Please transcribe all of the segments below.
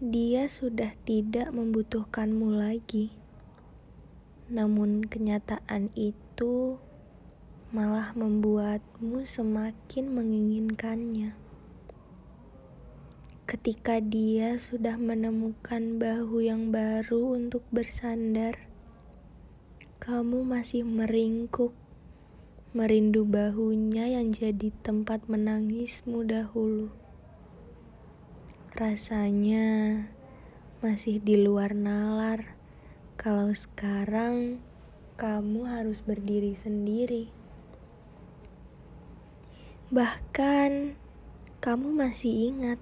Dia sudah tidak membutuhkanmu lagi. Namun kenyataan itu malah membuatmu semakin menginginkannya. Ketika dia sudah menemukan bahu yang baru untuk bersandar, kamu masih meringkuk, merindu bahunya yang jadi tempat menangismu dahulu. Rasanya masih di luar nalar kalau sekarang kamu harus berdiri sendiri. Bahkan kamu masih ingat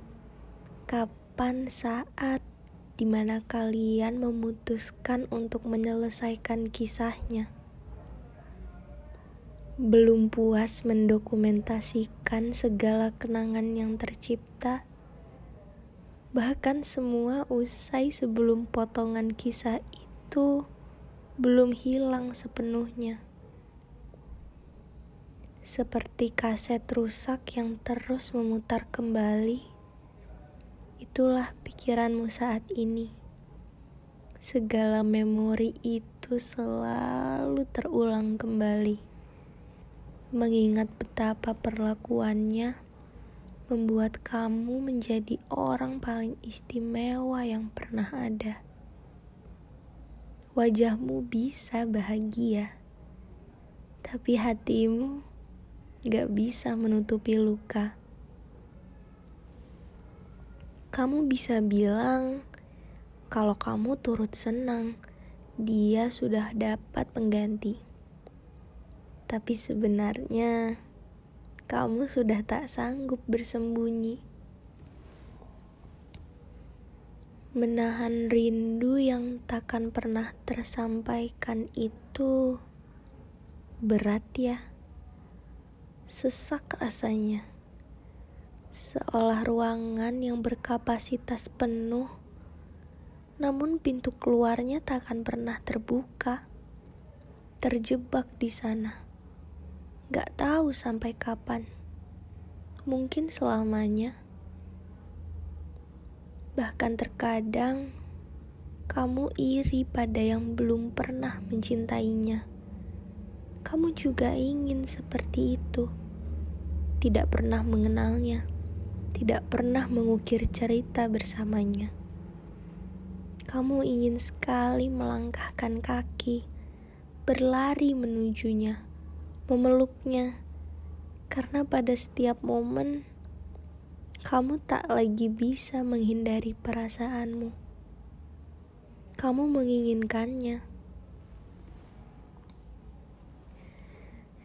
kapan saat di mana kalian memutuskan untuk menyelesaikan kisahnya. Belum puas mendokumentasikan segala kenangan yang tercipta Bahkan semua usai sebelum potongan kisah itu belum hilang sepenuhnya. Seperti kaset rusak yang terus memutar kembali, itulah pikiranmu saat ini. Segala memori itu selalu terulang kembali, mengingat betapa perlakuannya membuat kamu menjadi orang paling istimewa yang pernah ada. Wajahmu bisa bahagia, tapi hatimu gak bisa menutupi luka. Kamu bisa bilang kalau kamu turut senang, dia sudah dapat pengganti. Tapi sebenarnya kamu sudah tak sanggup bersembunyi. Menahan rindu yang takkan pernah tersampaikan itu berat ya. Sesak rasanya. Seolah ruangan yang berkapasitas penuh namun pintu keluarnya takkan pernah terbuka. Terjebak di sana. Gak tahu sampai kapan. Mungkin selamanya. Bahkan terkadang kamu iri pada yang belum pernah mencintainya. Kamu juga ingin seperti itu. Tidak pernah mengenalnya, tidak pernah mengukir cerita bersamanya. Kamu ingin sekali melangkahkan kaki, berlari menujunya memeluknya, karena pada setiap momen kamu tak lagi bisa menghindari perasaanmu. Kamu menginginkannya.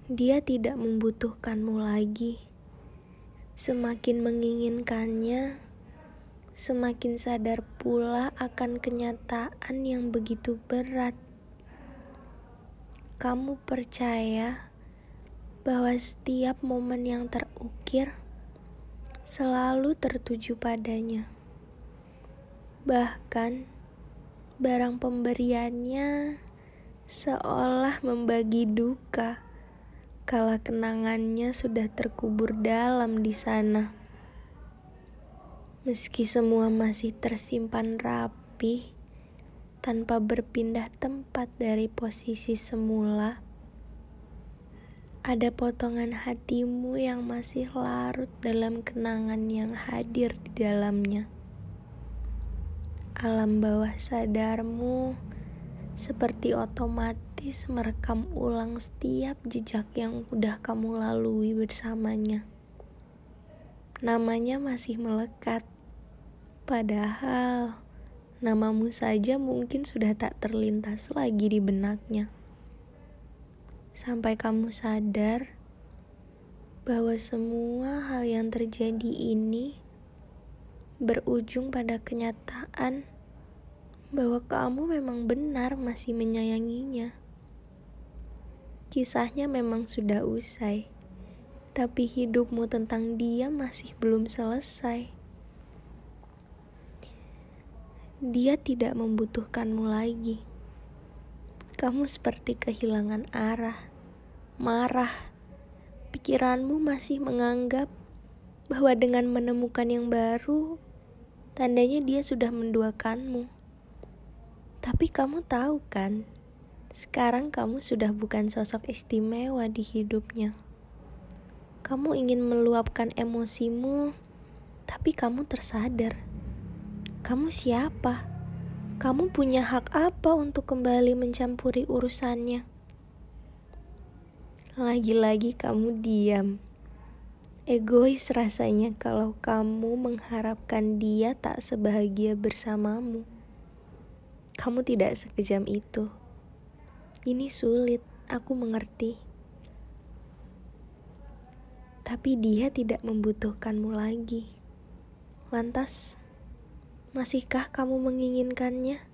Dia tidak membutuhkanmu lagi. Semakin menginginkannya, semakin sadar pula akan kenyataan yang begitu berat. Kamu percaya bahwa setiap momen yang terukir selalu tertuju padanya. Bahkan barang pemberiannya seolah membagi duka kala kenangannya sudah terkubur dalam di sana. Meski semua masih tersimpan rapi tanpa berpindah tempat dari posisi semula, ada potongan hatimu yang masih larut dalam kenangan yang hadir di dalamnya. Alam bawah sadarmu seperti otomatis merekam ulang setiap jejak yang udah kamu lalui bersamanya. Namanya masih melekat, padahal namamu saja mungkin sudah tak terlintas lagi di benaknya sampai kamu sadar bahwa semua hal yang terjadi ini berujung pada kenyataan bahwa kamu memang benar masih menyayanginya. Kisahnya memang sudah usai, tapi hidupmu tentang dia masih belum selesai. Dia tidak membutuhkanmu lagi kamu seperti kehilangan arah, marah. Pikiranmu masih menganggap bahwa dengan menemukan yang baru, tandanya dia sudah menduakanmu. Tapi kamu tahu kan, sekarang kamu sudah bukan sosok istimewa di hidupnya. Kamu ingin meluapkan emosimu, tapi kamu tersadar. Kamu siapa? Kamu punya hak apa untuk kembali mencampuri urusannya? Lagi-lagi kamu diam Egois rasanya kalau kamu mengharapkan dia tak sebahagia bersamamu. Kamu tidak sekejam itu. Ini sulit, aku mengerti. Tapi dia tidak membutuhkanmu lagi. Lantas, masihkah kamu menginginkannya?